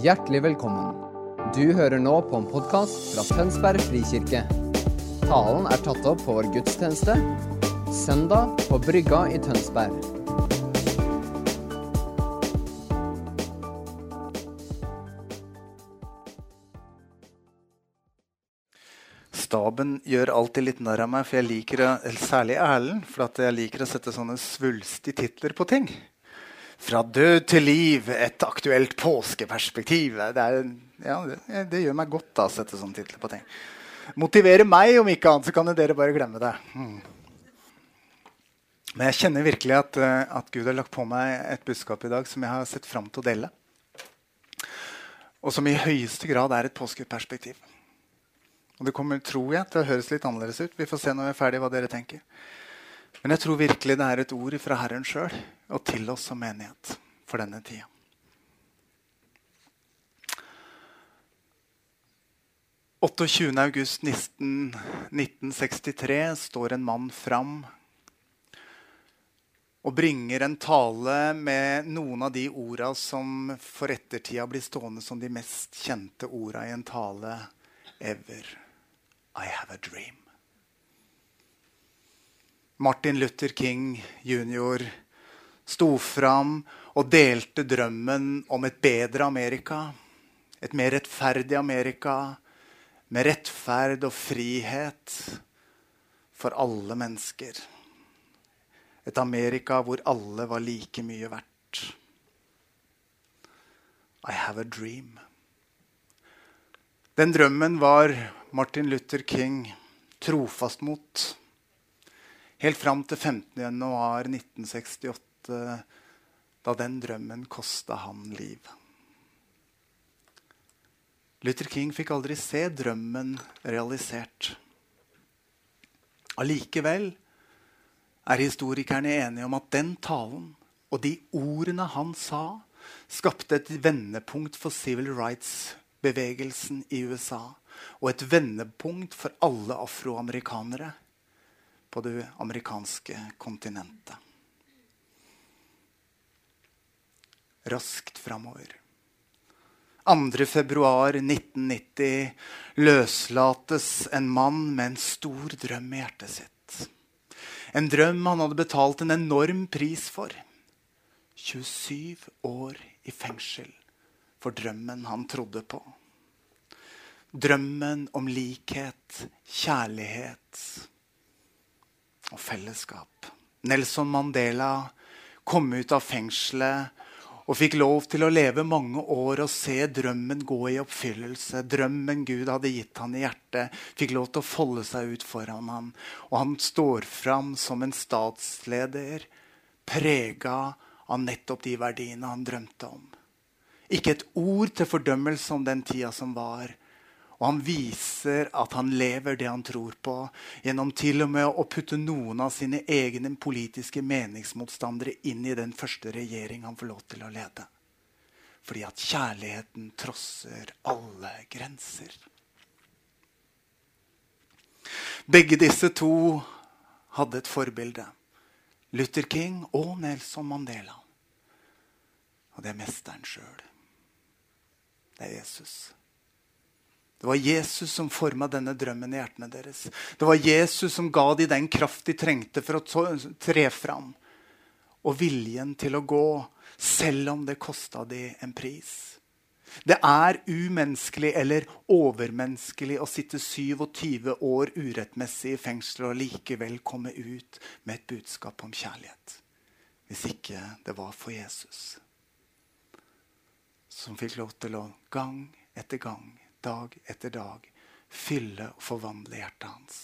Hjertelig velkommen. Du hører nå på en podkast fra Tønsberg frikirke. Talen er tatt opp på vår gudstjeneste søndag på Brygga i Tønsberg. Staben gjør alltid litt narr av meg, for jeg liker særlig Erlend, for jeg liker å sette sånne svulstige titler på ting. Fra død til liv, et aktuelt påskeperspektiv. Det, er, ja, det, det gjør meg godt da, å sette sånne titler på ting. Motivere meg, om ikke annet, så kan dere bare glemme det. Mm. Men jeg kjenner virkelig at, eh, at, Gud har lagt på meg et budskap i dag som jeg har sett fram til å dele. Og som i høyeste grad er et påskeperspektiv. Og det kommer, tror jeg, til å høres litt annerledes ut. Vi får se når vi er ferdige hva dere tenker. Men jeg tror virkelig det er et ord fra Herren sjøl og til oss som menighet for denne tida. august 1963 står en mann fram og bringer en tale med noen av de orda som for ettertida blir stående som de mest kjente orda i en tale ever. I have a dream. Martin Luther King jr. sto fram og delte drømmen om et bedre Amerika. Et mer rettferdig Amerika med rettferd og frihet for alle mennesker. Et Amerika hvor alle var like mye verdt. I have a dream. Den drømmen var Martin Luther King trofast mot. Helt fram til 15.1.1968, da den drømmen kosta han liv. Luther King fikk aldri se drømmen realisert. Allikevel er historikerne enige om at den talen og de ordene han sa, skapte et vendepunkt for civil rights-bevegelsen i USA og et vendepunkt for alle afroamerikanere på det amerikanske kontinentet. Raskt framover. 2.2.1990 løslates en mann med en stor drøm i hjertet sitt. En drøm han hadde betalt en enorm pris for. 27 år i fengsel for drømmen han trodde på. Drømmen om likhet, kjærlighet og fellesskap. Nelson Mandela kom ut av fengselet og fikk lov til å leve mange år og se drømmen gå i oppfyllelse. Drømmen Gud hadde gitt han i hjertet, fikk lov til å folde seg ut foran ham. Og han står fram som en statsleder prega av nettopp de verdiene han drømte om. Ikke et ord til fordømmelse om den tida som var, og han viser at han lever det han tror på, gjennom til og med å putte noen av sine egne politiske meningsmotstandere inn i den første regjering han får lov til å lede. Fordi at kjærligheten trosser alle grenser. Begge disse to hadde et forbilde. Luther King og Nelson Mandela. Og det er mesteren sjøl. Det er Jesus. Det var Jesus som forma denne drømmen i hjertene deres. Det var Jesus som ga dem den kraft de trengte for å tre fram. Og viljen til å gå, selv om det kosta dem en pris. Det er umenneskelig eller overmenneskelig å sitte 27 år urettmessig i fengsel og likevel komme ut med et budskap om kjærlighet. Hvis ikke det var for Jesus, som fikk lov til å gang etter gang dag etter dag fylle og forvandle hjertet hans.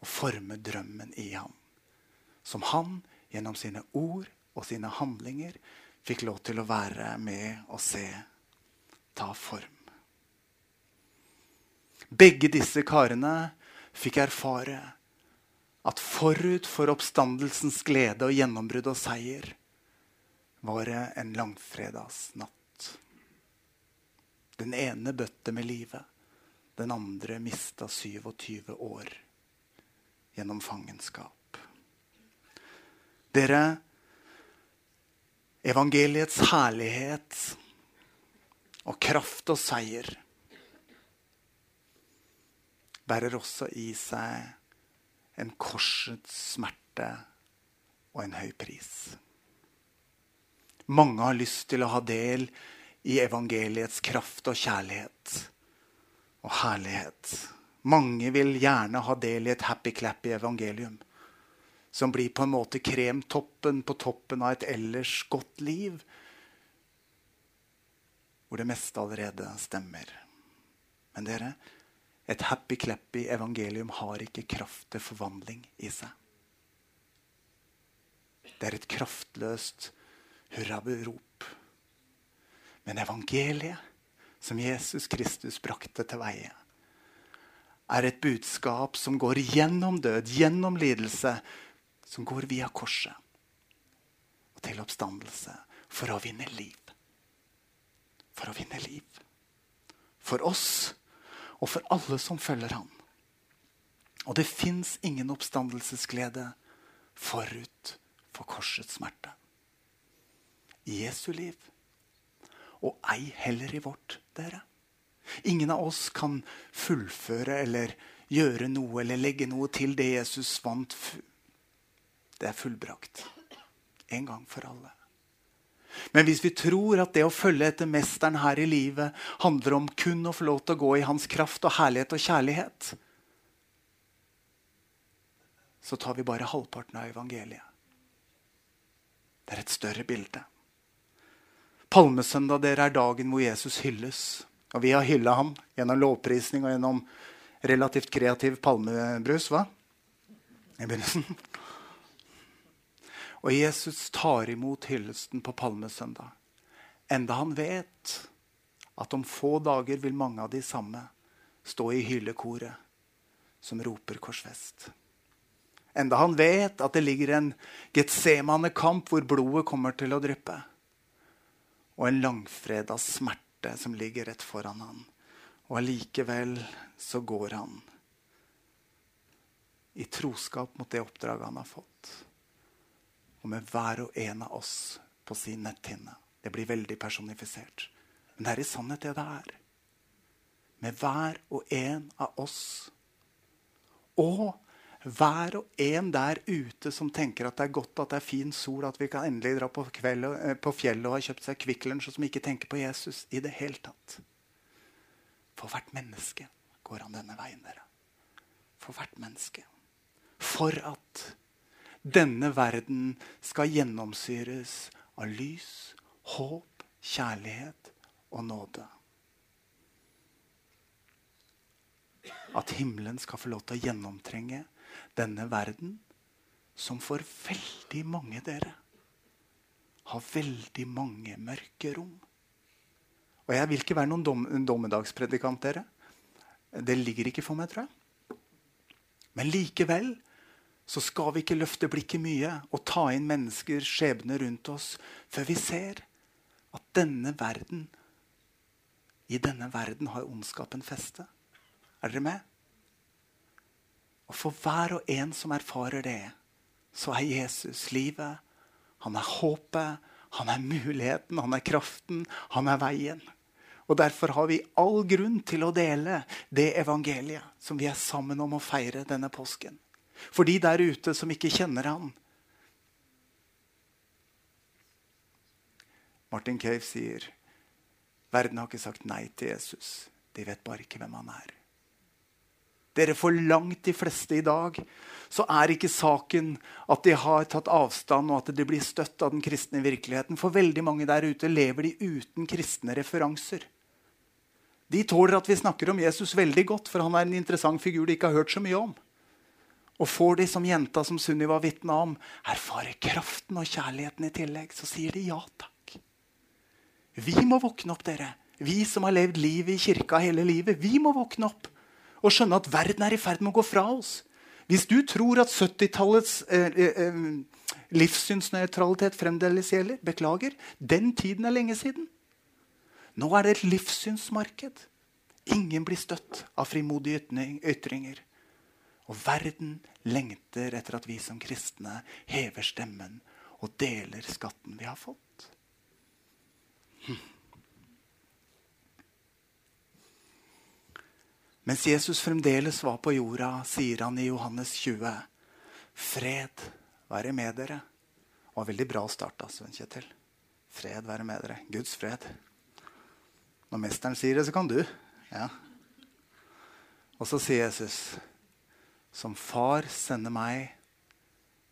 Og forme drømmen i ham. Som han gjennom sine ord og sine handlinger fikk lov til å være med og se ta form. Begge disse karene fikk erfare at forut for oppstandelsens glede og gjennombrudd og seier var det en langfredagsnatt. Den ene bøtte med livet. Den andre mista 27 år gjennom fangenskap. Dere, evangeliets herlighet og kraft og seier bærer også i seg en korsets smerte og en høy pris. Mange har lyst til å ha del i evangeliets kraft og kjærlighet og herlighet. Mange vil gjerne ha del i et happy-clappy evangelium. Som blir på en måte kremtoppen på toppen av et ellers godt liv. Hvor det meste allerede stemmer. Men dere, et happy-clappy evangelium har ikke kraft til forvandling i seg. Det er et kraftløst hurrarop. Men evangeliet, som Jesus Kristus brakte til veie, er et budskap som går gjennom død, gjennom lidelse, som går via korset og til oppstandelse for å vinne liv. For å vinne liv. For oss og for alle som følger ham. Og det fins ingen oppstandelsesglede forut for korsets smerte. I Jesu liv. Og ei heller i vårt, dere. Ingen av oss kan fullføre eller gjøre noe eller legge noe til det Jesus vant. Det er fullbrakt. En gang for alle. Men hvis vi tror at det å følge etter mesteren her i livet handler om kun å få lov til å gå i hans kraft og herlighet og kjærlighet, så tar vi bare halvparten av evangeliet. Det er et større bilde. Palmesøndag dere er dagen hvor Jesus hylles. Og vi har hylla ham gjennom lovprisning og gjennom relativt kreativ palmebrus. hva? I begynnelsen. Og Jesus tar imot hyllesten på palmesøndag. Enda han vet at om få dager vil mange av de samme stå i hyllekoret som roper korsfest. Enda han vet at det ligger en Getsemane-kamp hvor blodet kommer til å dryppe. Og en langfredags smerte som ligger rett foran han. Og allikevel så går han i troskap mot det oppdraget han har fått og med hver og en av oss på sin netthinne. Det blir veldig personifisert. Men det er i sannhet det det er. Med hver og en av oss. Og hver og en der ute som tenker at det er godt at det er fin sol, at vi kan endelig dra på, kveld, eh, på fjellet og ha kjøpt seg Kvikk Lunsj, og som ikke tenker på Jesus i det hele tatt. For hvert menneske går han denne veien, dere. For hvert menneske. For at denne verden skal gjennomsyres av lys, håp, kjærlighet og nåde. At himmelen skal få lov til å gjennomtrenge denne verden, som for veldig mange dere har veldig mange mørke rom. Og jeg vil ikke være noen dom, dommedagspredikant, dere. Det ligger ikke for meg, tror jeg. Men likevel så skal vi ikke løfte blikket mye og ta inn mennesker, skjebne rundt oss før vi ser at denne verden I denne verden har ondskapen feste. Er dere med? Og for hver og en som erfarer det, så er Jesus livet. Han er håpet, han er muligheten, han er kraften, han er veien. Og Derfor har vi all grunn til å dele det evangeliet som vi er sammen om å feire denne påsken. For de der ute som ikke kjenner han. Martin Cave sier verden har ikke sagt nei til Jesus. De vet bare ikke hvem han er. Dere For langt de fleste i dag så er ikke saken at de har tatt avstand og at de blir støtt av den kristne virkeligheten. For veldig mange der ute lever de uten kristne referanser. De tåler at vi snakker om Jesus veldig godt, for han er en interessant figur de ikke har hørt så mye om. Og får de som jenta som Sunniva vitna om, erfare kraften og kjærligheten i tillegg, så sier de ja takk. Vi må våkne opp, dere. Vi som har levd livet i kirka hele livet. Vi må våkne opp og skjønne at verden er i ferd med å gå fra oss. Hvis du tror at 70-tallets eh, eh, eh, livssynsnøytralitet fremdeles gjelder, beklager, den tiden er lenge siden. Nå er det et livssynsmarked. Ingen blir støtt av frimodige ytringer. Og verden lengter etter at vi som kristne hever stemmen og deler skatten vi har fått. Hm. Mens Jesus fremdeles var på jorda, sier han i Johannes 20.: Fred være med dere. Det var veldig bra start, da, Sven Kjetil. Fred være med dere. Guds fred. Når mesteren sier det, så kan du. Ja. Og så sier Jesus, som far sender meg,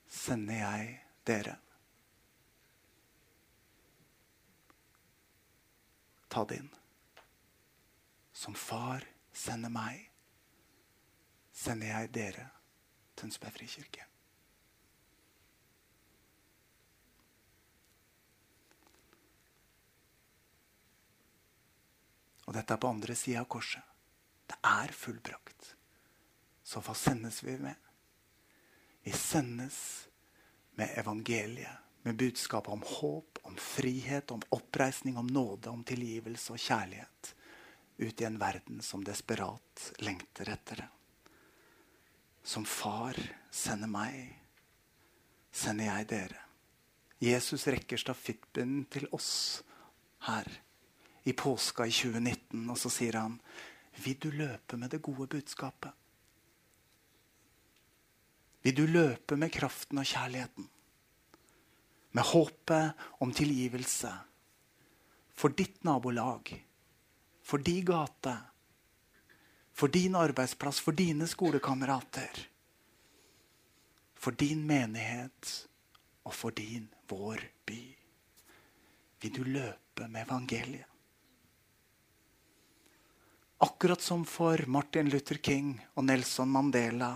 sender jeg dere. Ta det inn. Som far sender meg, sender jeg dere, Tønsberg frikirke. Og dette er på andre sida av korset. Det er fullbrakt. Så hva sendes vi med? Vi sendes med evangeliet, med budskapet om håp, om frihet, om oppreisning, om nåde, om tilgivelse og kjærlighet. Ut i en verden som desperat lengter etter det. Som far sender meg, sender jeg dere. Jesus rekker stafettpinnen til oss her i påska i 2019, og så sier han vil du løpe med det gode budskapet? Vil du løpe med kraften og kjærligheten? Med håpet om tilgivelse for ditt nabolag, for de gate, for din arbeidsplass, for dine skolekamerater, for din menighet og for din, vår by. Vil du løpe med evangeliet? Akkurat som for Martin Luther King og Nelson Mandela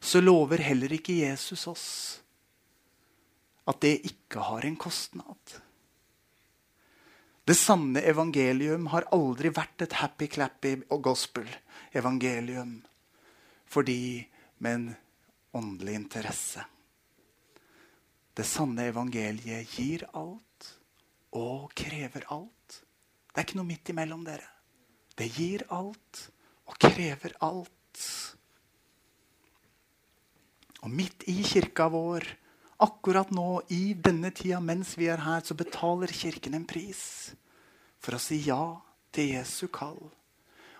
så lover heller ikke Jesus oss at det ikke har en kostnad. Det sanne evangelium har aldri vært et happy-clappy gospel-evangelium for de med en åndelig interesse. Det sanne evangeliet gir alt og krever alt. Det er ikke noe midt imellom dere. Det gir alt og krever alt. Og midt i kirka vår, akkurat nå, i denne tida mens vi er her, så betaler Kirken en pris for å si ja til Jesu kall.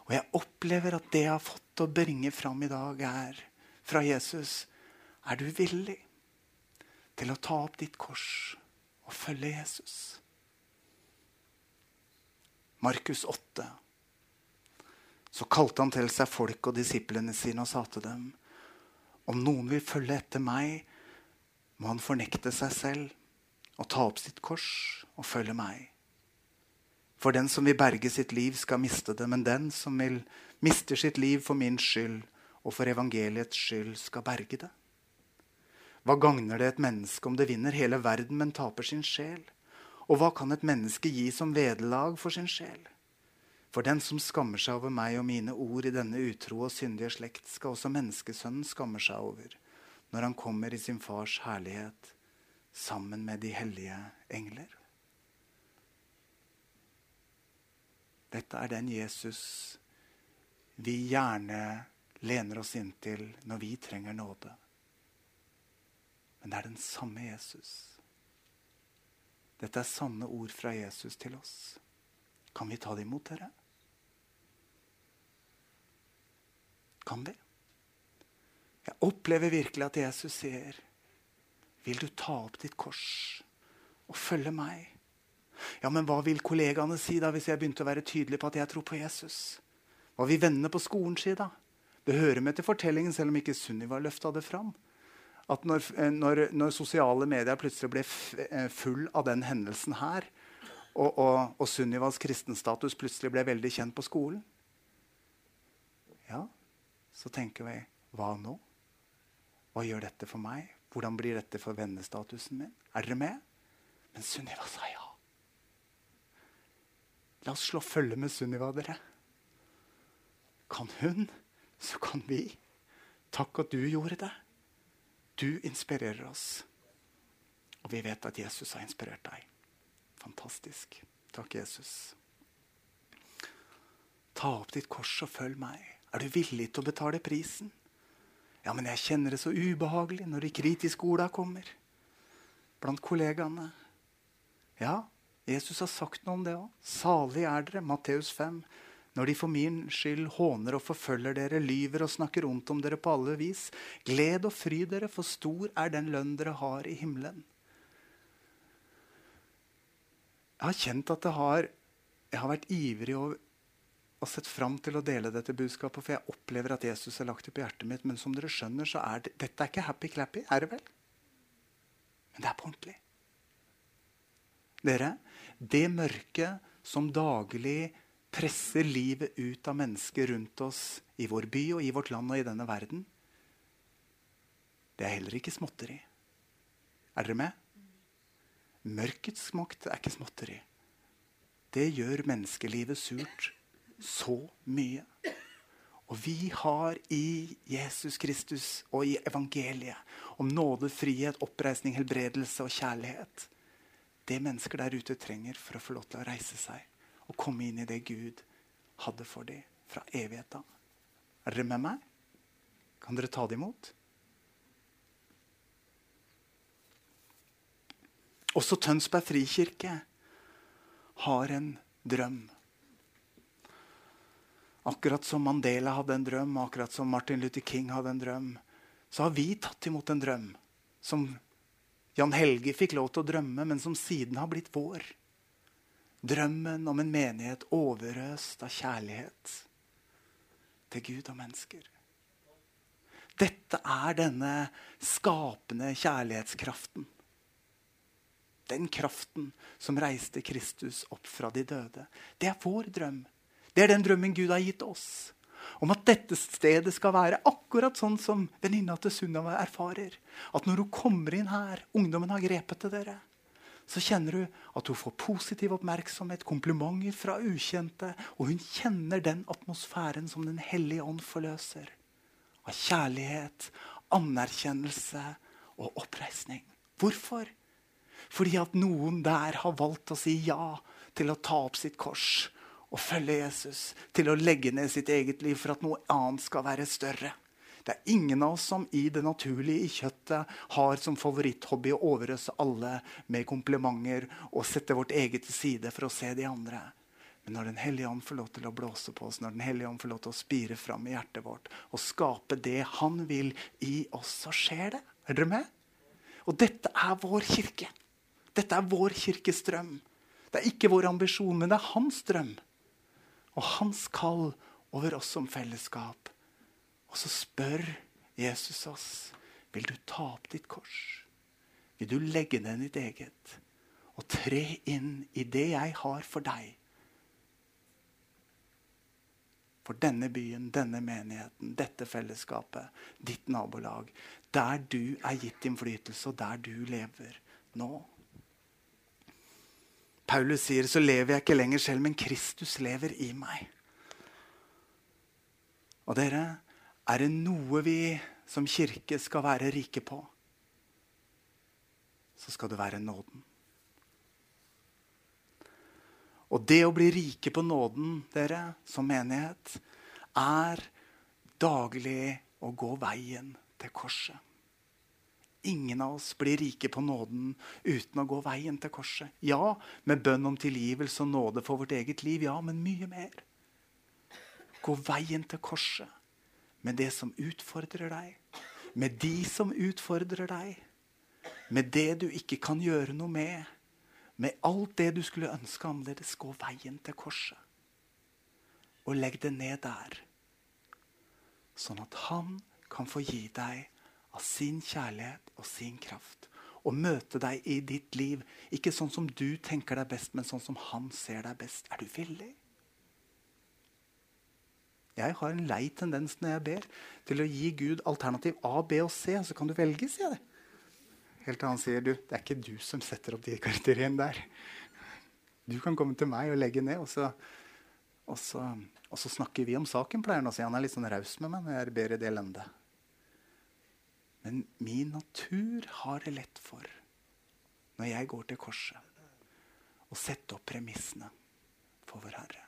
Og jeg opplever at det jeg har fått å bringe fram i dag, er fra Jesus Er du villig til å ta opp ditt kors og følge Jesus? Markus 8 så kalte han til seg folk og disiplene sine og sa til dem om noen vil følge etter meg, må han fornekte seg selv og ta opp sitt kors og følge meg. For den som vil berge sitt liv, skal miste det, men den som vil miste sitt liv for min skyld og for evangeliets skyld, skal berge det. Hva gagner det et menneske om det vinner hele verden, men taper sin sjel? Og hva kan et menneske gi som vederlag for sin sjel? For den som skammer seg over meg og mine ord i denne utro og syndige slekt, skal også menneskesønnen skamme seg over når han kommer i sin fars herlighet sammen med de hellige engler. Dette er den Jesus vi gjerne lener oss inntil når vi trenger nåde. Men det er den samme Jesus. Dette er sanne ord fra Jesus til oss. Kan vi ta det imot, dere? Kan vi? Jeg opplever virkelig at Jesus sier, 'Vil du ta opp ditt kors og følge meg?' Ja, men hva vil kollegaene si da hvis jeg begynte å være tydelig på at jeg tror på Jesus? Hva vil vennene på skolen si da? Det hører med til fortellingen, selv om ikke Sunniva løfta det fram. At når, eh, når, når, sosiale medier plutselig ble eh, full av den hendelsen her, og, og, og Sunnivas kristenstatus plutselig ble veldig kjent på skolen Ja, så tenker vi hva nå? Hva gjør dette for meg? Hvordan blir dette for vennestatusen min? Er dere med? Men Sunniva sa ja. La oss slå følge med Sunniva, dere. Kan hun, så kan vi. Takk at du gjorde det. Du inspirerer oss. Og vi vet at Jesus har inspirert deg. Fantastisk. Takk, Jesus. Ta opp ditt kors og følg meg. Er du villig til å betale prisen? Ja, men jeg kjenner det så ubehagelig når de kritiske orda kommer. Blant kollegaene. Ja, Jesus har sagt noe om det òg. Salig er dere, Matteus 5, når de for min skyld håner og forfølger dere, lyver og snakker ondt om dere på alle vis. Gled og fry dere, for stor er den lønn dere har i himmelen. Jeg har kjent at det har, jeg har vært ivrig og, og sett fram til å dele dette budskapet, for jeg opplever at Jesus har lagt det på hjertet mitt. Men som dere skjønner, så er det, dette er ikke happy-clappy, er det vel? Men det er på ordentlig. Dere, det mørket som daglig presser livet ut av mennesker rundt oss i vår by og i vårt land og i denne verden, det er heller ikke småtteri. Er dere med? Mørkets makt er ikke småtteri. Det gjør menneskelivet surt så mye. Og vi har i Jesus Kristus og i evangeliet om nåde, frihet, oppreisning, helbredelse og kjærlighet det mennesker der ute trenger for å få lov til å reise seg og komme inn i det Gud hadde for dem fra evigheten. Er dere med meg? Kan dere ta det imot? Også Tønsberg frikirke har en drøm. Akkurat som Mandela hadde en drøm, akkurat som Martin Luther King hadde en drøm, så har vi tatt imot en drøm som Jan Helge fikk lov til å drømme, men som siden har blitt vår. Drømmen om en menighet overøst av kjærlighet til Gud og mennesker. Dette er denne skapende kjærlighetskraften. Den kraften som reiste Kristus opp fra de døde. Det er vår drøm. Det er den drømmen Gud har gitt oss om at dette stedet skal være akkurat sånn som venninna til Sunniva erfarer. At når hun kommer inn her, ungdommen har grepet til dere, så kjenner hun at hun får positiv oppmerksomhet, komplimenter fra ukjente, og hun kjenner den atmosfæren som Den hellige ånd forløser. Av kjærlighet, anerkjennelse og oppreisning. Hvorfor? Fordi at noen der har valgt å si ja til å ta opp sitt kors å følge Jesus, til å legge ned sitt eget liv for at noe annet skal være større. Det er ingen av oss som i det naturlige i kjøttet har som favoritthobby å overøse alle med komplimenter og sette vårt eget til side for å se de andre. Men når Den hellige ånd får lov til å blåse på oss, når Den hellige ånd får lov til å spire fram i hjertet vårt og skape det han vil i oss, så skjer det. Er dere med? Og dette er vår kirke. Dette er vår kirkes drøm. Det er ikke vår ambisjon, men det er hans drøm og hans kall over oss som fellesskap. Og så spør Jesus oss vil du ta opp ditt kors. Vil du legge ned ditt eget og tre inn i det jeg har for deg? For denne byen, denne menigheten, dette fellesskapet, ditt nabolag. Der du er gitt innflytelse, og der du lever nå. Paulus sier, så lever jeg ikke lenger selv, men Kristus lever i meg. Og dere, er det noe vi som kirke skal være rike på, så skal det være nåden. Og det å bli rike på nåden, dere, som menighet, er daglig å gå veien til korset. Ingen av oss blir rike på nåden uten å gå veien til korset. Ja, med bønn om tilgivelse og nåde for vårt eget liv. Ja, men mye mer. Gå veien til korset med det som utfordrer deg. Med de som utfordrer deg. Med det du ikke kan gjøre noe med. Med alt det du skulle ønske annerledes. Gå veien til korset. Og legg det ned der. Sånn at han kan få gi deg av sin kjærlighet og sin kraft. Og møte deg i ditt liv, ikke sånn som du tenker deg best, men sånn som han ser deg best. Er du villig? Jeg har en lei tendens når jeg ber, til å gi Gud alternativ A, B og C. Så kan du velge, sier jeg det. Helt til han sier du, det er ikke du som setter opp de karakteriene der. Du kan komme til meg og legge ned, og så, og så, og så snakker vi om saken. pleier han å si. Han er litt sånn raus med meg når jeg ber i det elendet. Men min natur har det lett for, når jeg går til korset, å sette opp premissene for vår Herre.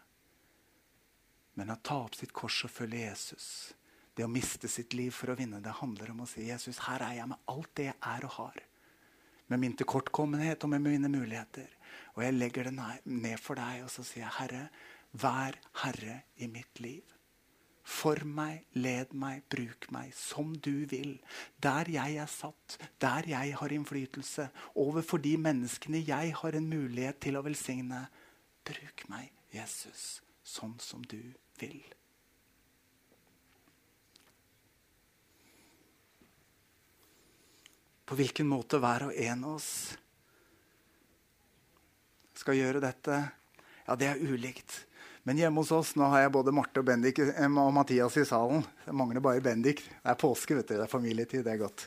Men å ta opp sitt kors og følge Jesus, det å miste sitt liv for å vinne, det handler om å si Jesus, her er jeg med alt det jeg er og har. Med min tilkortkommenhet og med mine muligheter. Og jeg legger det ned for deg, og så sier jeg, Herre, vær herre i mitt liv. Form meg, led meg, bruk meg som du vil. Der jeg er satt, der jeg har innflytelse. Overfor de menneskene jeg har en mulighet til å velsigne. Bruk meg, Jesus, sånn som du vil. På hvilken måte hver og en av oss skal gjøre dette, ja, det er ulikt. Men hjemme hos oss nå har jeg både Marte og, Bendik, eh, og Mathias i salen. Det mangler bare Bendik. Det er påske, vet du. Det er familietid. Det er godt.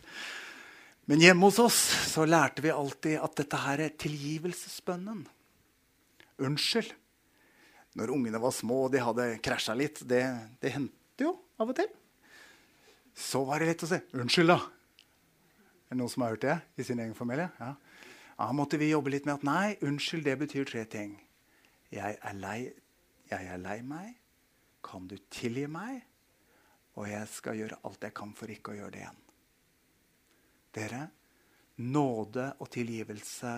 Men hjemme hos oss så lærte vi alltid at dette her er tilgivelsesbønnen. Unnskyld. Når ungene var små og de hadde krasja litt, det, det hendte jo av og til, så var det lett å si 'unnskyld', da. Er det noen som har hørt det i sin egen familie? Ja. Da måtte vi jobbe litt med at nei, unnskyld, det betyr tre ting. Jeg er lei, jeg er lei meg. Kan du tilgi meg? Og jeg skal gjøre alt jeg kan for ikke å gjøre det igjen. Dere, nåde og tilgivelse,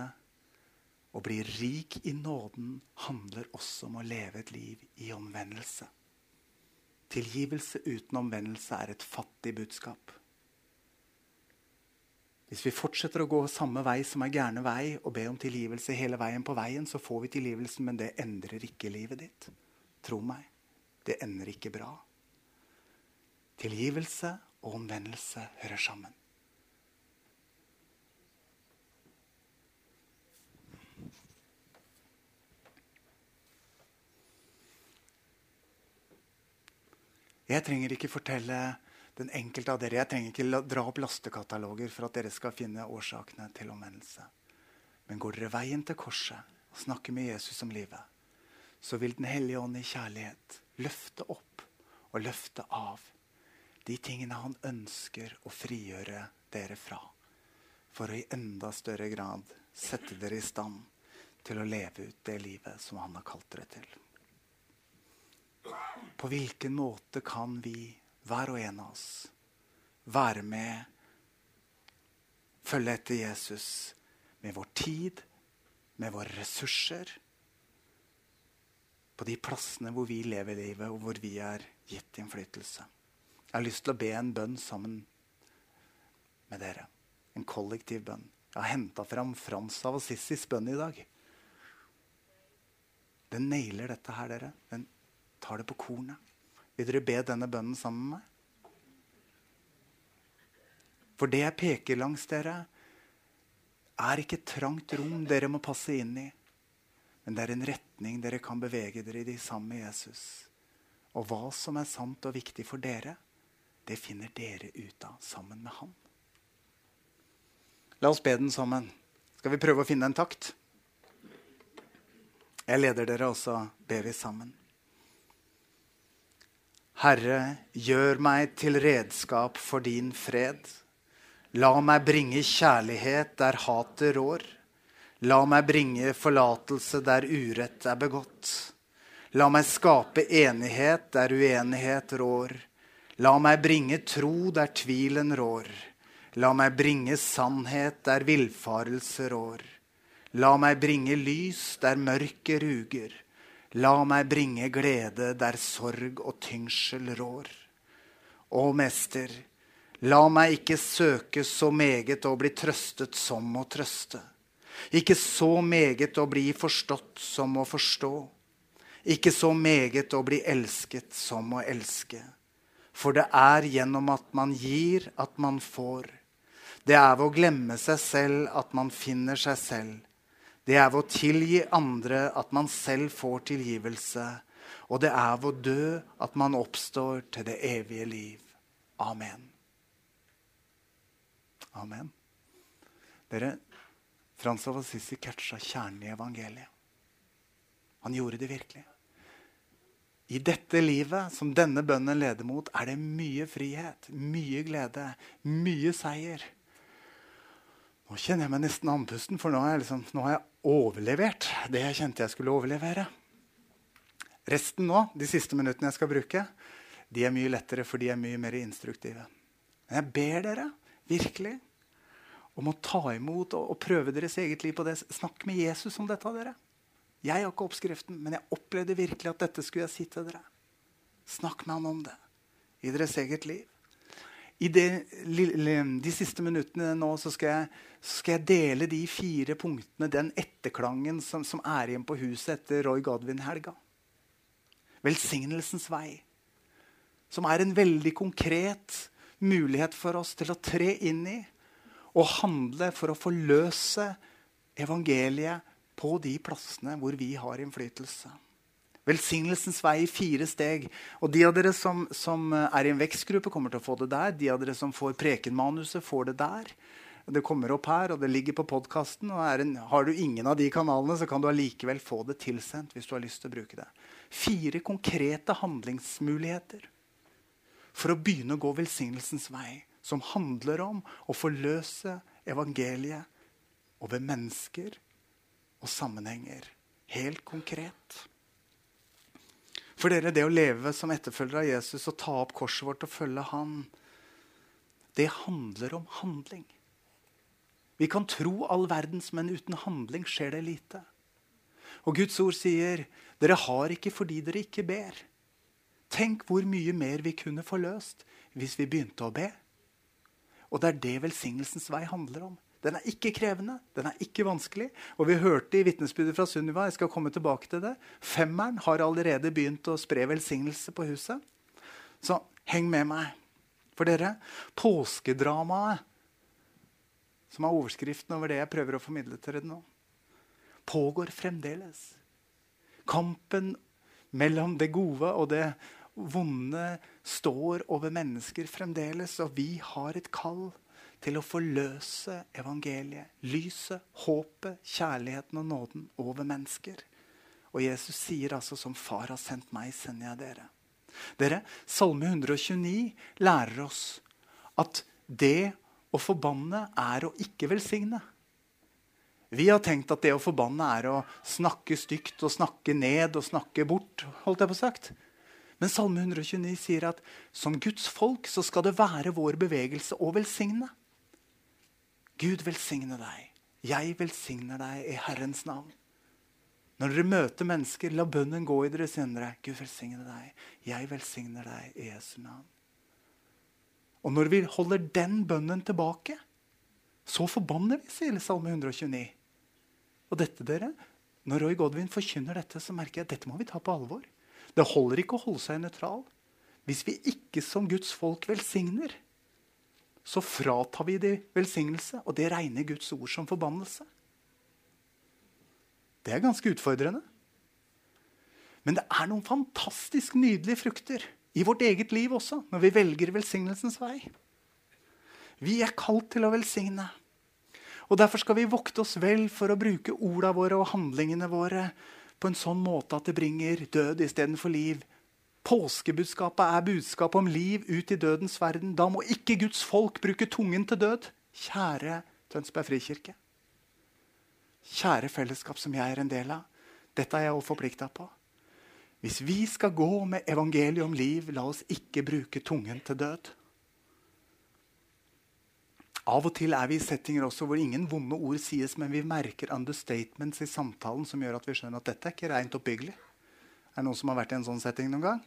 å bli rik i nåden, handler også om å leve et liv i omvendelse. Tilgivelse uten omvendelse er et fattig budskap. Hvis vi fortsetter å gå samme vei som er gærne vei, og be om tilgivelse hele veien på veien, så får vi tilgivelsen, men det endrer ikke livet ditt. Tro meg, det ender ikke bra. Tilgivelse og omvendelse hører sammen. Jeg trenger ikke fortelle den enkelte av dere. Jeg trenger ikke dra opp lastekataloger for at dere skal finne årsakene til omvendelse. Men går dere veien til korset og snakker med Jesus om livet, så vil Den hellige ånd i kjærlighet løfte opp og løfte av de tingene han ønsker å frigjøre dere fra, for å i enda større grad sette dere i stand til å leve ut det livet som han har kalt dere til. På hvilken måte kan vi hver og en av oss, være med, følge etter Jesus med vår tid, med våre ressurser, på de plassene hvor vi lever livet, og hvor vi er gitt innflytelse. Jeg har lyst til å be en bønn sammen med dere. En kollektiv bønn. Jeg har henta fram Frans av Assissis bønn i dag. Den nailer dette her, dere. Den tar det på kornet. Vil dere be denne bønnen sammen med meg? For det jeg peker langs dere, er ikke et trangt rom dere må passe inn i. Men det er en retning dere kan bevege dere i sammen med Jesus. Og hva som er sant og viktig for dere, det finner dere ut av sammen med han. La oss be den sammen. Skal vi prøve å finne en takt? Jeg leder dere, og så ber vi sammen. Herre, gjør meg til redskap for din fred. La meg bringe kjærlighet der hatet rår. La meg bringe forlatelse der urett er begått. La meg skape enighet der uenighet rår. La meg bringe tro der tvilen rår. La meg bringe sannhet der villfarelse rår. La meg bringe lys der mørket ruger. La meg bringe glede der sorg og tyngsel rår. Å, Mester, la meg ikke søke så meget å bli trøstet som å trøste. Ikke så meget å bli forstått som å forstå. Ikke så meget å bli elsket som å elske. For det er gjennom at man gir, at man får. Det er ved å glemme seg selv at man finner seg selv. Det er ved å tilgi andre at man selv får tilgivelse. Og det er ved å dø at man oppstår til det evige liv. Amen. Amen. Dere, Frans av Assisi catcha kjernen i evangeliet. Han gjorde det virkelig. I dette livet som denne bønnen leder mot, er det mye frihet, mye glede, mye seier. Nå kjenner jeg meg nesten andpusten, for nå har, jeg liksom, nå har jeg overlevert det jeg kjente jeg skulle overlevere. Resten nå, de siste minuttene jeg skal bruke, de er mye lettere, for de er mye mer instruktive. Men jeg ber dere virkelig om å ta imot og, og prøve deres eget liv på det. Snakk med Jesus om dette. dere. Jeg har ikke oppskriften, men jeg opplevde virkelig at dette skulle jeg si til dere. Snakk med han om det i deres eget liv. I det, de siste minuttene nå så skal, jeg, så skal, jeg, dele de fire punktene, den etterklangen som, som er igjen på huset etter Roy Godwin-helga. Velsignelsens vei. Som er en veldig konkret mulighet for oss til å tre inn i og handle for å forløse evangeliet på de plassene hvor vi har innflytelse. Velsignelsens vei i fire steg. Og De av dere som, som, er i en vekstgruppe, kommer til å få det der. De av dere som får prekenmanuset, får det der. Det kommer opp her, og det ligger på podkasten. Har du ingen av de kanalene, så kan du allikevel få det tilsendt. hvis du har lyst til å bruke det. Fire konkrete handlingsmuligheter for å begynne å gå velsignelsens vei, som handler om å forløse evangeliet over mennesker og sammenhenger. Helt konkret. For dere, det å leve som etterfølgere av Jesus og ta opp korset vårt og følge Han, det handler om handling. Vi kan tro all verdens, men uten handling skjer det lite. Og Guds ord sier, 'Dere har ikke fordi dere ikke ber'. Tenk hvor mye mer vi kunne få løst hvis vi begynte å be. Og det er det velsignelsens vei handler om. Den er ikke krevende, den er ikke vanskelig. Og vi hørte i vitnesbyrdet fra Sunniva jeg skal komme tilbake til det, femmeren har allerede begynt å spre velsignelse på huset. Så heng med meg. For dere, påskedramaet, som er overskriften over det jeg prøver å formidle til dere nå, pågår fremdeles. Kampen mellom det gode og det vonde står over mennesker fremdeles, og vi har et kall til å forløse evangeliet. Lyset, håpet, kjærligheten og nåden over mennesker. Og Jesus sier altså som far har sendt meg, sender jeg dere. Dere, Salme 129 lærer oss at det å forbanne er å ikke velsigne. Vi har tenkt at det å forbanne er å snakke stygt og snakke ned og snakke bort. holdt jeg på sagt. Men Salme 129 sier at som Guds folk så skal det være vår bevegelse å velsigne. Gud velsigne deg. Jeg velsigner deg i Herrens navn. Når dere møter mennesker, la bønnen gå i deres indre. Gud velsigne deg. Jeg velsigner deg i Jesu navn. Og når vi holder den bønnen tilbake, så forbanner vi, sier Salme 129. Og dette, dere, Når Roy Godwin forkynner dette, så merker jeg at dette må vi ta på alvor. Det holder ikke å holde seg nøytral hvis vi ikke som Guds folk velsigner så fratar vi dem velsignelse, og det regner Guds ord som forbannelse. Det er ganske utfordrende. Men det er noen fantastisk nydelige frukter i vårt eget liv også, når vi velger velsignelsens vei. Vi er kalt til å velsigne. Og Derfor skal vi vokte oss vel for å bruke orda våre og handlingene våre på en sånn måte at det bringer død istedenfor liv Påskebudskapet er budskap om liv ut i dødens verden. Da må ikke Guds folk bruke tungen til død. Kjære Tønsberg frikirke. Kjære fellesskap som jeg er en del av. Dette er jeg også forplikta på. Hvis vi skal gå med evangeliet om liv, la oss ikke bruke tungen til død. Av og til er vi i settinger også hvor ingen vonde ord sies, men vi merker understatements i samtalen som gjør at vi skjønner at dette er ikke rent oppbyggelig. Er det noen som har vært i en sånn setting noen gang?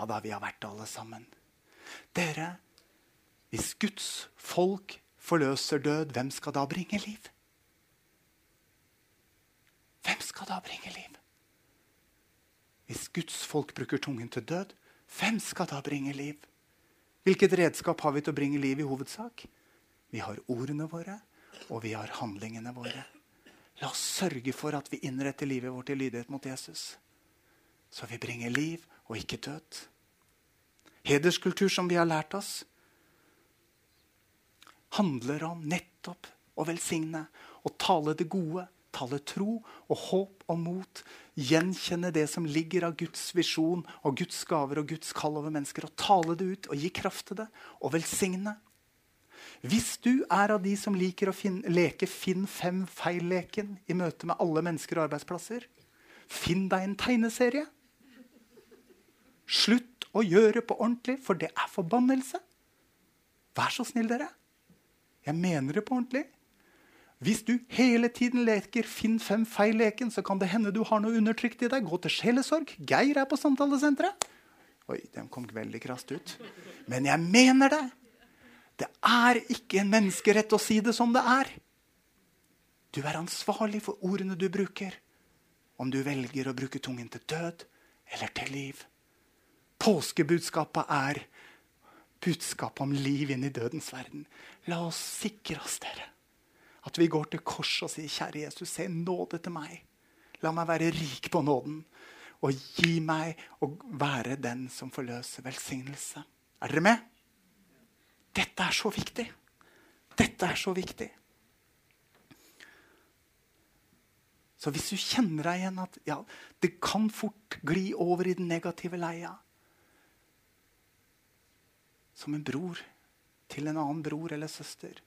Ja da, vi har vært alle sammen. Dere, hvis Guds folk forløser død, hvem skal da bringe liv? Hvem skal da bringe liv? Hvis Guds folk bruker tungen til død, hvem skal da bringe liv? Hvilket redskap har vi til å bringe liv i hovedsak? Vi har ordene våre, og vi har handlingene våre. La oss sørge for at vi innretter livet vårt i lydighet mot Jesus. Så vi bringer liv og ikke død. Hederskultur, som vi har lært oss, handler om nettopp å velsigne og tale det gode, tale tro og håp og mot. Gjenkjenne det som ligger av Guds visjon og Guds gaver og Guds kall over mennesker. Og tale det ut og gi kraft til det og velsigne. Hvis du er av de som liker å finne, leke Finn fem feil-leken i møte med alle mennesker og arbeidsplasser, finn deg en tegneserie. Slutt å gjøre på ordentlig, for det er forbannelse. Vær så snill, dere. Jeg mener det på ordentlig. Hvis du hele tiden leker 'finn fem feil'-leken, så kan det hende du har noe undertrykt i deg. Gå til sjelesorg. Geir er på samtalesenteret. Oi, den kom veldig krast ut. Men jeg mener det. Det er ikke en menneskerett å si det som det er. Du er ansvarlig for ordene du bruker. Om du velger å bruke tungen til død eller til liv. Påskebudskapet er budskapet om liv inn i dødens verden. La oss sikre oss, dere at vi går til korset og sier, 'Kjære Jesus, se nåde til meg.' La meg være rik på nåden og gi meg å være den som forløser velsignelse. Er dere med? Dette er så viktig. Dette er så viktig. Så hvis du kjenner deg igjen at ja, det kan fort gli over i den negative leia Som en bror til en annen bror eller søster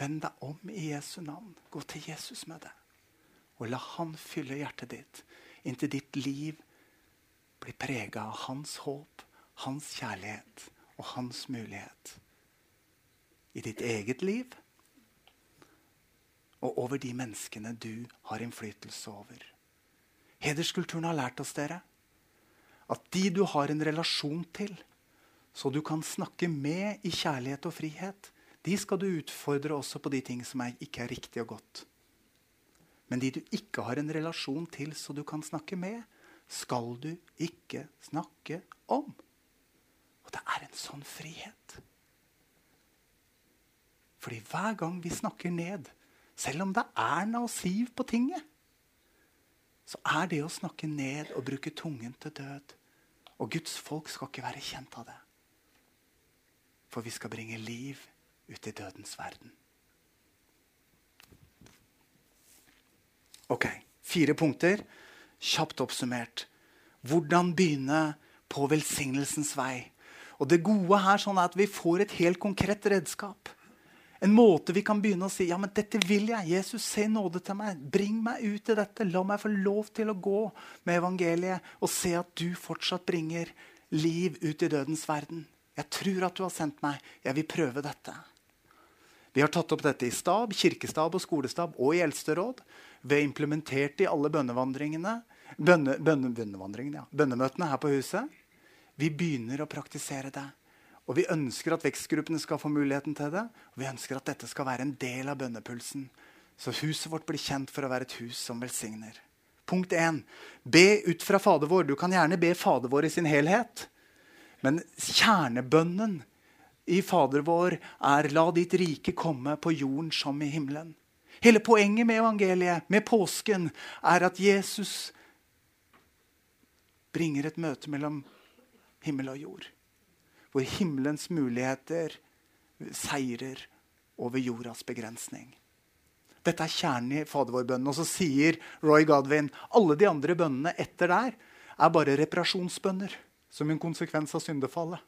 Vend deg om i Jesu navn. Gå til Jesus med det. Og la han fylle hjertet ditt inntil ditt liv blir prega av hans håp, hans kjærlighet og hans mulighet. I ditt eget liv og over de menneskene du har innflytelse over. Hederskulturen har lært oss dere, at de du har en relasjon til, så du kan snakke med i kjærlighet og frihet, de skal du utfordre også på de ting som er, ikke er riktig og godt. Men de du ikke har en relasjon til så du kan snakke med, skal du ikke snakke om. Og det er en sånn frihet. Fordi hver gang vi snakker ned, selv om det er Erna og Siv på tinget, så er det å snakke ned og bruke tungen til død. Og Guds folk skal ikke være kjent av det. For vi skal bringe liv ut i dødens verden. Ok, Fire punkter. Kjapt oppsummert. Hvordan begynne på velsignelsens vei. Og Det gode her sånn er at vi får et helt konkret redskap. En måte vi kan begynne å si ja, men dette vil jeg. Jesus, se nåde til meg. Bring meg ut i dette. La meg få lov til å gå med evangeliet og se at du fortsatt bringer liv ut i dødens verden. Jeg tror at du har sendt meg. Jeg vil prøve dette. Vi har tatt opp dette i stab, kirkestab og skolestab og i eldsteråd. Vi har implementert det i alle bønnevandringene, bønne, bønne, ja. bønnemøtene her på huset. Vi begynner å praktisere det. Og vi ønsker at vekstgruppene skal få muligheten til det. Og vi ønsker at dette skal være en del av bønnepulsen. Så huset vårt blir kjent for å være et hus som velsigner. Punkt 1. Be ut fra Fader vår. Du kan gjerne be Fader vår i sin helhet. Men kjernebønnen i Fader vår er 'la ditt rike komme på jorden som i himmelen'. Hele poenget med evangeliet, med påsken, er at Jesus bringer et møte mellom himmel og jord. Hvor himmelens muligheter seirer over jordas begrensning. Dette er kjernen i Fader vår-bønnen. Og så sier Roy Godwin alle de andre bønnene etter der er bare reparasjonsbønner som en konsekvens av syndefallet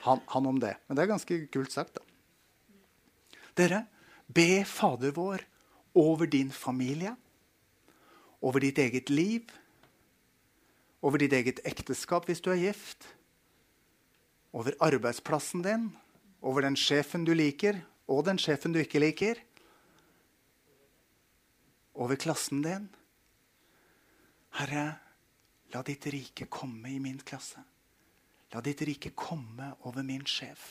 han, han, om det. Men det er ganske kult sagt, da. Dere, be Fader vår over din familie, over ditt eget liv, over ditt eget ekteskap hvis du er gift, over arbeidsplassen din, over den sjefen du liker, og den sjefen du ikke liker, over klassen din. Herre, la ditt rike komme i min klasse. La ditt rike komme over min sjef.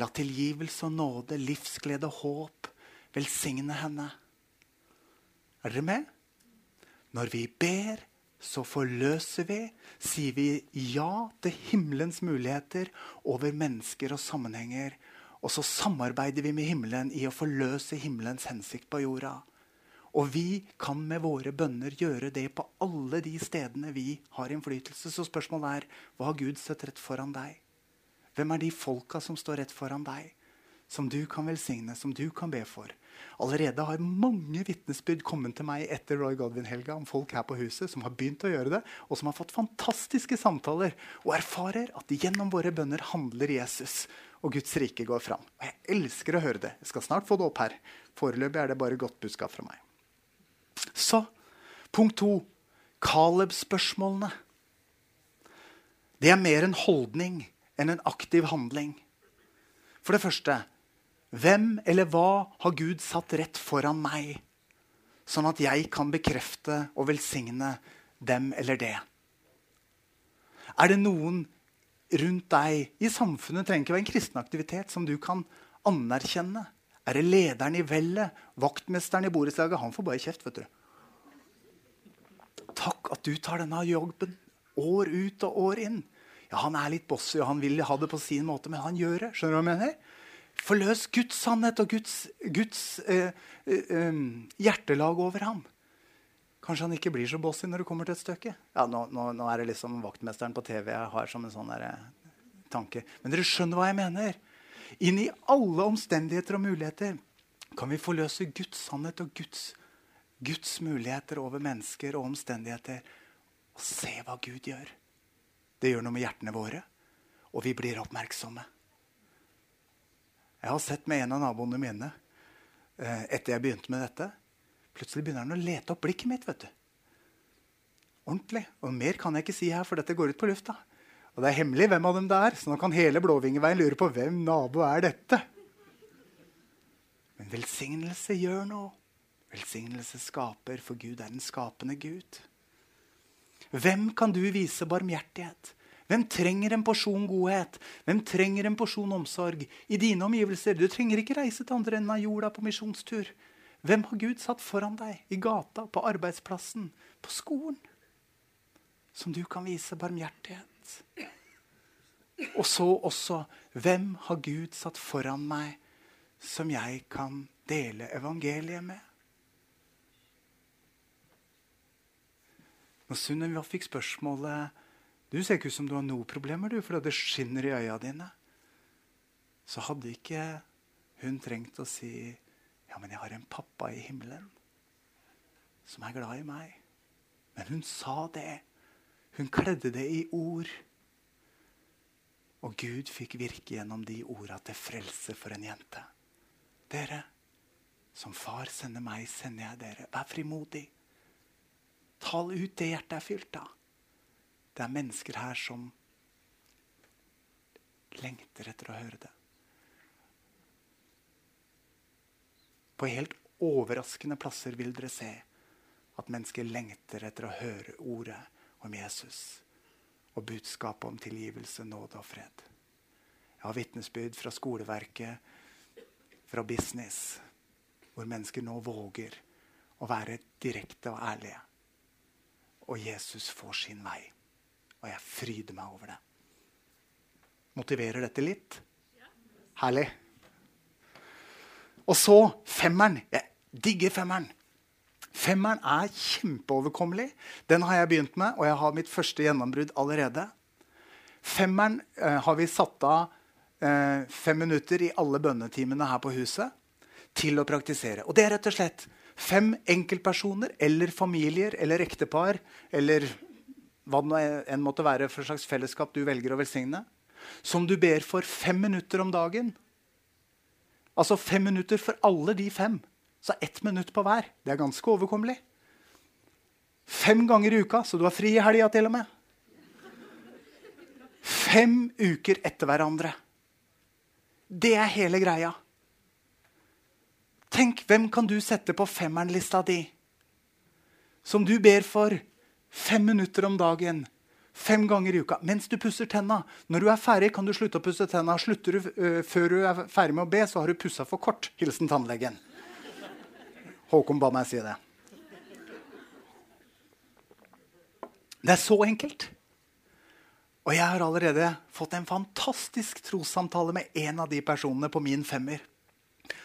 La tilgivelse og nåde, livsglede og håp velsigne henne. Er dere med? Når vi ber, så forløser vi, sier vi ja til himmelens muligheter over mennesker og sammenhenger. Og så samarbeider vi med himmelen i å forløse himmelens hensikt på jorda. Og vi kan med våre bønner gjøre det på alle de stedene vi har innflytelse. Så spørsmålet er hva har Gud sett rett foran deg? Hvem er de folka som står rett foran deg? Som du kan velsigne, som du kan be for. Allerede har mange vitnesbyrd kommet til meg etter Roy Godwin-helga om folk her på huset som har begynt å gjøre det, og som har fått fantastiske samtaler og erfarer at gjennom våre bønner handler Jesus, og Guds rike går fram. Og Jeg elsker å høre det. Jeg skal snart få det opp her. Foreløpig er det bare godt budskap fra meg. Så punkt to Caleb-spørsmålene. Det er mer en holdning enn en aktiv handling. For det første Hvem eller hva har Gud satt rett foran meg, sånn at jeg kan bekrefte og velsigne dem eller det? Er det noen rundt deg i samfunnet trenger ikke være en kristen aktivitet som du kan anerkjenne? Er det lederen i vellet, vaktmesteren i borettslaget? Han får bare kjeft. vet du. Takk at du tar denne jobben år ut og år inn. Ja, Han er litt bossy og han vil ha det på sin måte, men han gjør det. skjønner du hva jeg mener? Forløs Guds sannhet og Guds, Guds eh, eh, eh, hjertelag over ham. Kanskje han ikke blir så bossy når det kommer til et stykke. Ja, nå, nå, nå, er det liksom vaktmesteren på TV jeg har som en sånn der, eh, tanke. Men dere skjønner hva jeg mener. Inn i alle omstendigheter og muligheter kan vi forløse Guds sannhet og Guds, Guds muligheter over mennesker og omstendigheter. Og se hva Gud gjør. Det gjør noe med hjertene våre, og vi blir oppmerksomme. Jeg har sett med en av naboene mine eh, etter jeg begynte med dette. Plutselig begynner han å lete opp blikket mitt. vet du. Ordentlig. Og mer kan jeg ikke si her, for dette går ut på lufta. Og det er hemmelig hvem av dem det er, så nå kan hele Blåvingeveien lure på hvem nabo er dette. Men velsignelse gjør noe. Velsignelse skaper, for Gud er den skapende Gud. Hvem kan du vise barmhjertighet? Hvem trenger en porsjon godhet? Hvem trenger en porsjon omsorg i dine omgivelser? Du trenger ikke reise til andre enden av jorda på misjonstur. Hvem har Gud satt foran deg? I gata, på arbeidsplassen, på skolen? Som du kan vise barmhjertighet. Og så også hvem har Gud satt foran meg som jeg kan dele evangeliet med? Når Sunniva fikk spørsmålet du ser ikke ut som du har noen problemer, du, for det skinner i øya dine. Så hadde ikke hun trengt å si ja, men jeg har en pappa i himmelen som er glad i meg. Men hun sa det. Hun kledde det i ord. Og Gud fikk virke gjennom de orda til frelse for en jente. Dere, som far sender meg, sender jeg dere. Vær frimodig. Tal ut det hjertet er fylt av. Det er mennesker her som lengter etter å høre det. På helt overraskende plasser vil dere se at mennesker lengter etter å høre ordet om Jesus og budskapet om tilgivelse, nåde og fred. Jeg har vitnesbyrd fra skoleverket, fra business, hvor mennesker nå våger å være direkte og ærlige. Og Jesus får sin vei. Og jeg fryder meg over det. Motiverer dette litt? Herlig. Og så femmeren. Jeg digger femmeren. Femmeren er kjempeoverkommelig. Den har jeg begynt med, og jeg har mitt første gjennombrudd allerede. Femmeren eh, har vi satt av eh, fem minutter i alle bønnetimene her på huset til å praktisere. Og det er rett og slett fem enkeltpersoner eller familier eller ektepar eller hva det enn måtte være for slags fellesskap du velger å velsigne, som du ber for fem minutter om dagen. Altså fem minutter for alle de fem. Så ett minutt på hver. Det er ganske overkommelig. Fem ganger i uka, så du har fri i helga til og med. Fem uker etter hverandre. Det er hele greia. Tenk, hvem kan du sette på femmeren-lista di? Som du ber for Fem minutter om dagen. Fem ganger i uka. Mens du pusser tenna. Når du er ferdig, kan du slutte å pusse tenna. Slutter du uh, før du er ferdig med å be, så har du pussa for kort. Hilsen tannlegen. Håkon ba meg si det. Det er så enkelt. Og jeg har allerede fått en fantastisk trossamtale med en av de personene på min femmer.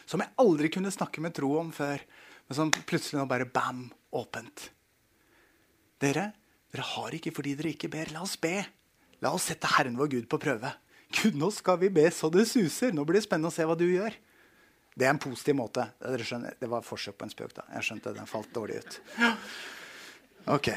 Som jeg aldri kunne snakke med tro om før. Men som plutselig nå bare bam, åpent. Dere, dere har ikke fordi dere ikke ber. La oss be. La oss sette Herren vår Gud på prøve. Gud, nå skal vi be så det suser. Nå blir det spennende å se hva du gjør. Det er en positiv måte. Det var forsøk på en spøk. da. Jeg skjønte den falt dårlig ut. Ok.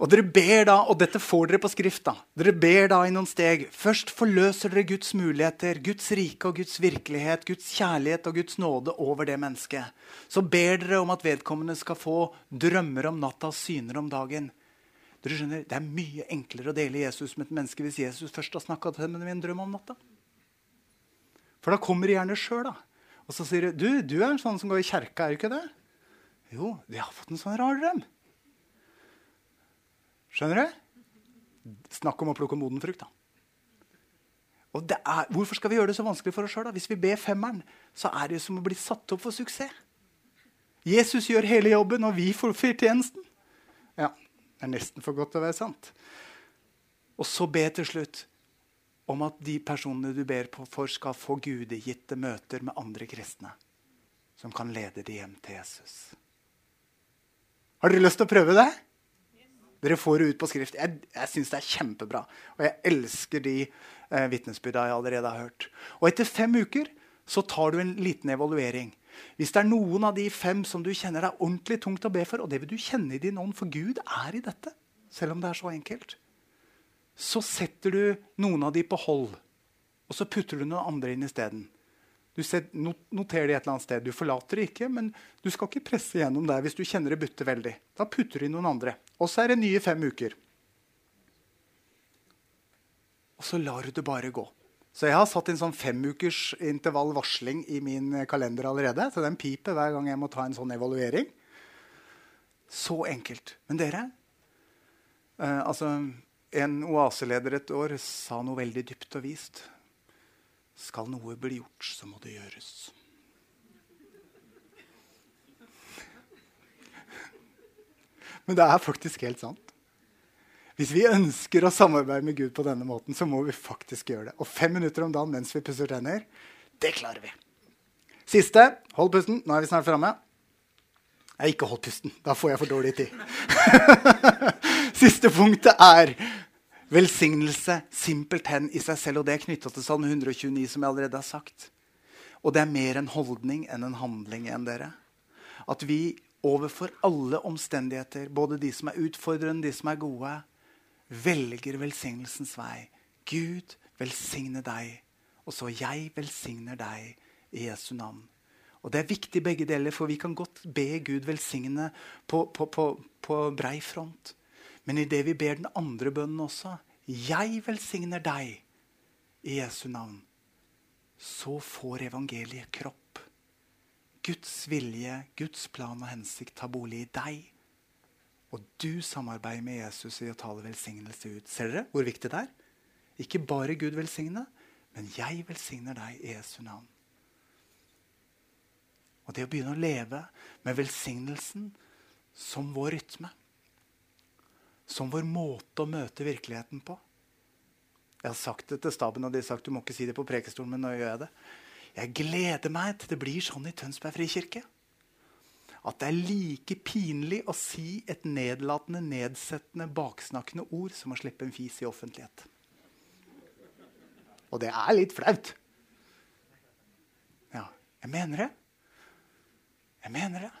Og dere ber da, og dette får dere på skrift. da. Dere ber da i noen steg. Først forløser dere Guds muligheter, Guds rike og Guds virkelighet, Guds kjærlighet og Guds nåde over det mennesket. Så ber dere om at vedkommende skal få drømmer om natta og syner om dagen. Dere skjønner, Det er mye enklere å dele Jesus med et menneske hvis Jesus først har snakka til dem en drøm om natta. For da kommer de gjerne sjøl. Og så sier du du, er en sånn som går i kjerka, er du ikke det? Jo, de har fått en sånn rar drøm. Skjønner du? Snakk om å plukke moden frukt, da. Og er, hvorfor skal vi gjøre det så vanskelig for oss sjøl? Hvis vi ber femmeren, så er det jo som å bli satt opp for suksess. Jesus gjør hele jobben, og vi får tjenesten. Ja, det er nesten for godt til å være sant. Og så be til slutt om at de personene du ber for, skal få gudegitte møter med andre kristne som kan lede dem hjem til Jesus. Har dere lyst til å prøve det? Dere får det ut på skrift. Jeg, jeg syns det er kjempebra. Og jeg elsker de eh, vitnesbyrda jeg allerede har hørt. Og etter fem uker så tar du en liten evaluering. Hvis det er noen av de fem som du kjenner deg ordentlig tungt å be for, og det vil du kjenne i din ånd, for Gud er i dette, selv om det er så enkelt, så setter du noen av de på hold, og så putter du noen andre inn isteden. Du noterer det et eller annet sted. Du forlater det ikke, men du skal ikke presse gjennom der hvis du kjenner det butter veldig. Da putter du inn noen andre. Og så er det nye fem uker. Og så lar du det bare gå. Så jeg har satt en sånn femukers intervall varsling i min kalender allerede. Så den piper hver gang jeg må ta en sånn evaluering. Så enkelt. Men dere eh, altså, En oaseleder et år sa noe veldig dypt og vist. Skal noe bli gjort, så må det gjøres. Men det er faktisk helt sant. Hvis vi ønsker å samarbeide med Gud på denne måten, så må vi faktisk gjøre det. Og fem minutter om dagen mens vi pusser tenner, det klarer vi. Siste. Hold pusten. Nå er vi snart framme. Jeg ikke hold pusten. Da får jeg for dårlig tid. Siste punktet er Velsignelse simpelthen i seg selv. Og det er knytta til Salme 129, som jeg allerede har sagt. Og det er mer en holdning enn en handling enn dere. At vi overfor alle omstendigheter, både de som er utfordrende, de som er gode, velger velsignelsens vei. Gud velsigne deg, og så jeg velsigner deg i Jesu navn. Og Det er viktig begge deler, for vi kan godt be Gud velsigne på, på, på, på brei front. Men i det vi ber den andre bønnen også 'Jeg velsigner deg' i Jesu navn, så får evangeliet kropp. Guds vilje, Guds plan og hensikt tar bolig i deg. Og du samarbeider med Jesus i å tale velsignelse ut. Ser dere hvor viktig det er? Ikke bare Gud velsigne, men jeg velsigner deg i Jesu navn. Og det å begynne å leve med velsignelsen som vår rytme som vår måte å møte virkeligheten på. Jeg har sagt det til staben, og de har sagt du må ikke si det på prekestolen, men nå gjør jeg det. Jeg gleder meg til det blir sånn i Tønsberg frikirke. At det er like pinlig å si et nedlatende, nedsettende, baksnakkende ord som å slippe en fis i offentlighet. Og det er litt flaut. Ja, jeg mener det. Jeg mener det.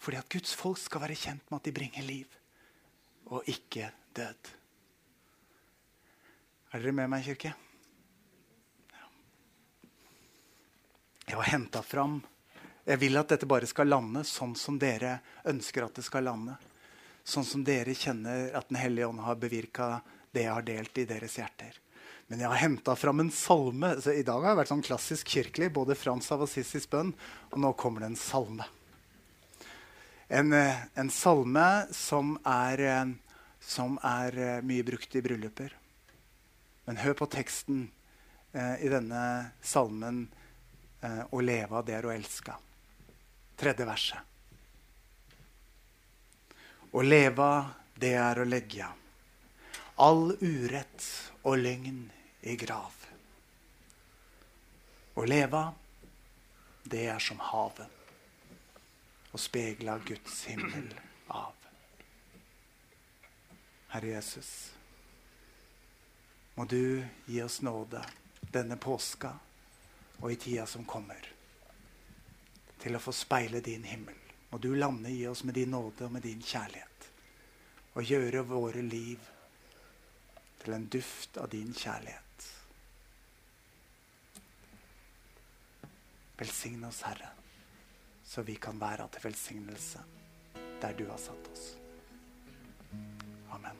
Fordi at Guds folk skal være kjent med at de bringer liv og ikke død. Er dere med meg, kirke? Jeg har henta fram Jeg vil at dette bare skal lande sånn som dere ønsker at det skal lande. Sånn som dere kjenner at Den hellige ånd har bevirka det jeg har delt i deres hjerter. Men jeg har henta fram en salme. Så I dag har jeg vært sånn klassisk kirkelig. Både Frans av Assisis bønn, og nå kommer det en salme en, eh, en salme som er, eh, som er, eh, mye brukt i brylluper. Men hør på teksten eh, i denne salmen eh, 'Å leve av det er å elske'. Tredje verset. Å leve, det er å legge all urett og løgn i grav. Å leve, det er som havet og spegla Guds himmel av. Herre Jesus, må du gi oss nåde denne påska og i tida som kommer, til å få speile din himmel. Må du lande i oss med din nåde og med din kjærlighet. Og gjøre våre liv til en duft av din kjærlighet. Velsign oss, Herre så vi kan være til velsignelse der du har satt oss. Amen.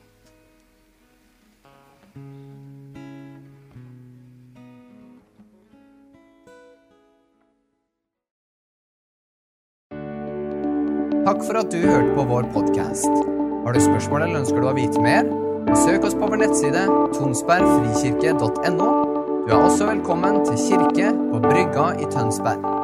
Takk for at du hørte på vår podkast. Har du spørsmål eller ønsker du å vite mer? Søk oss på vår nettside tonsbergfrikirke.no. Du er også velkommen til kirke på Brygga i Tønsberg.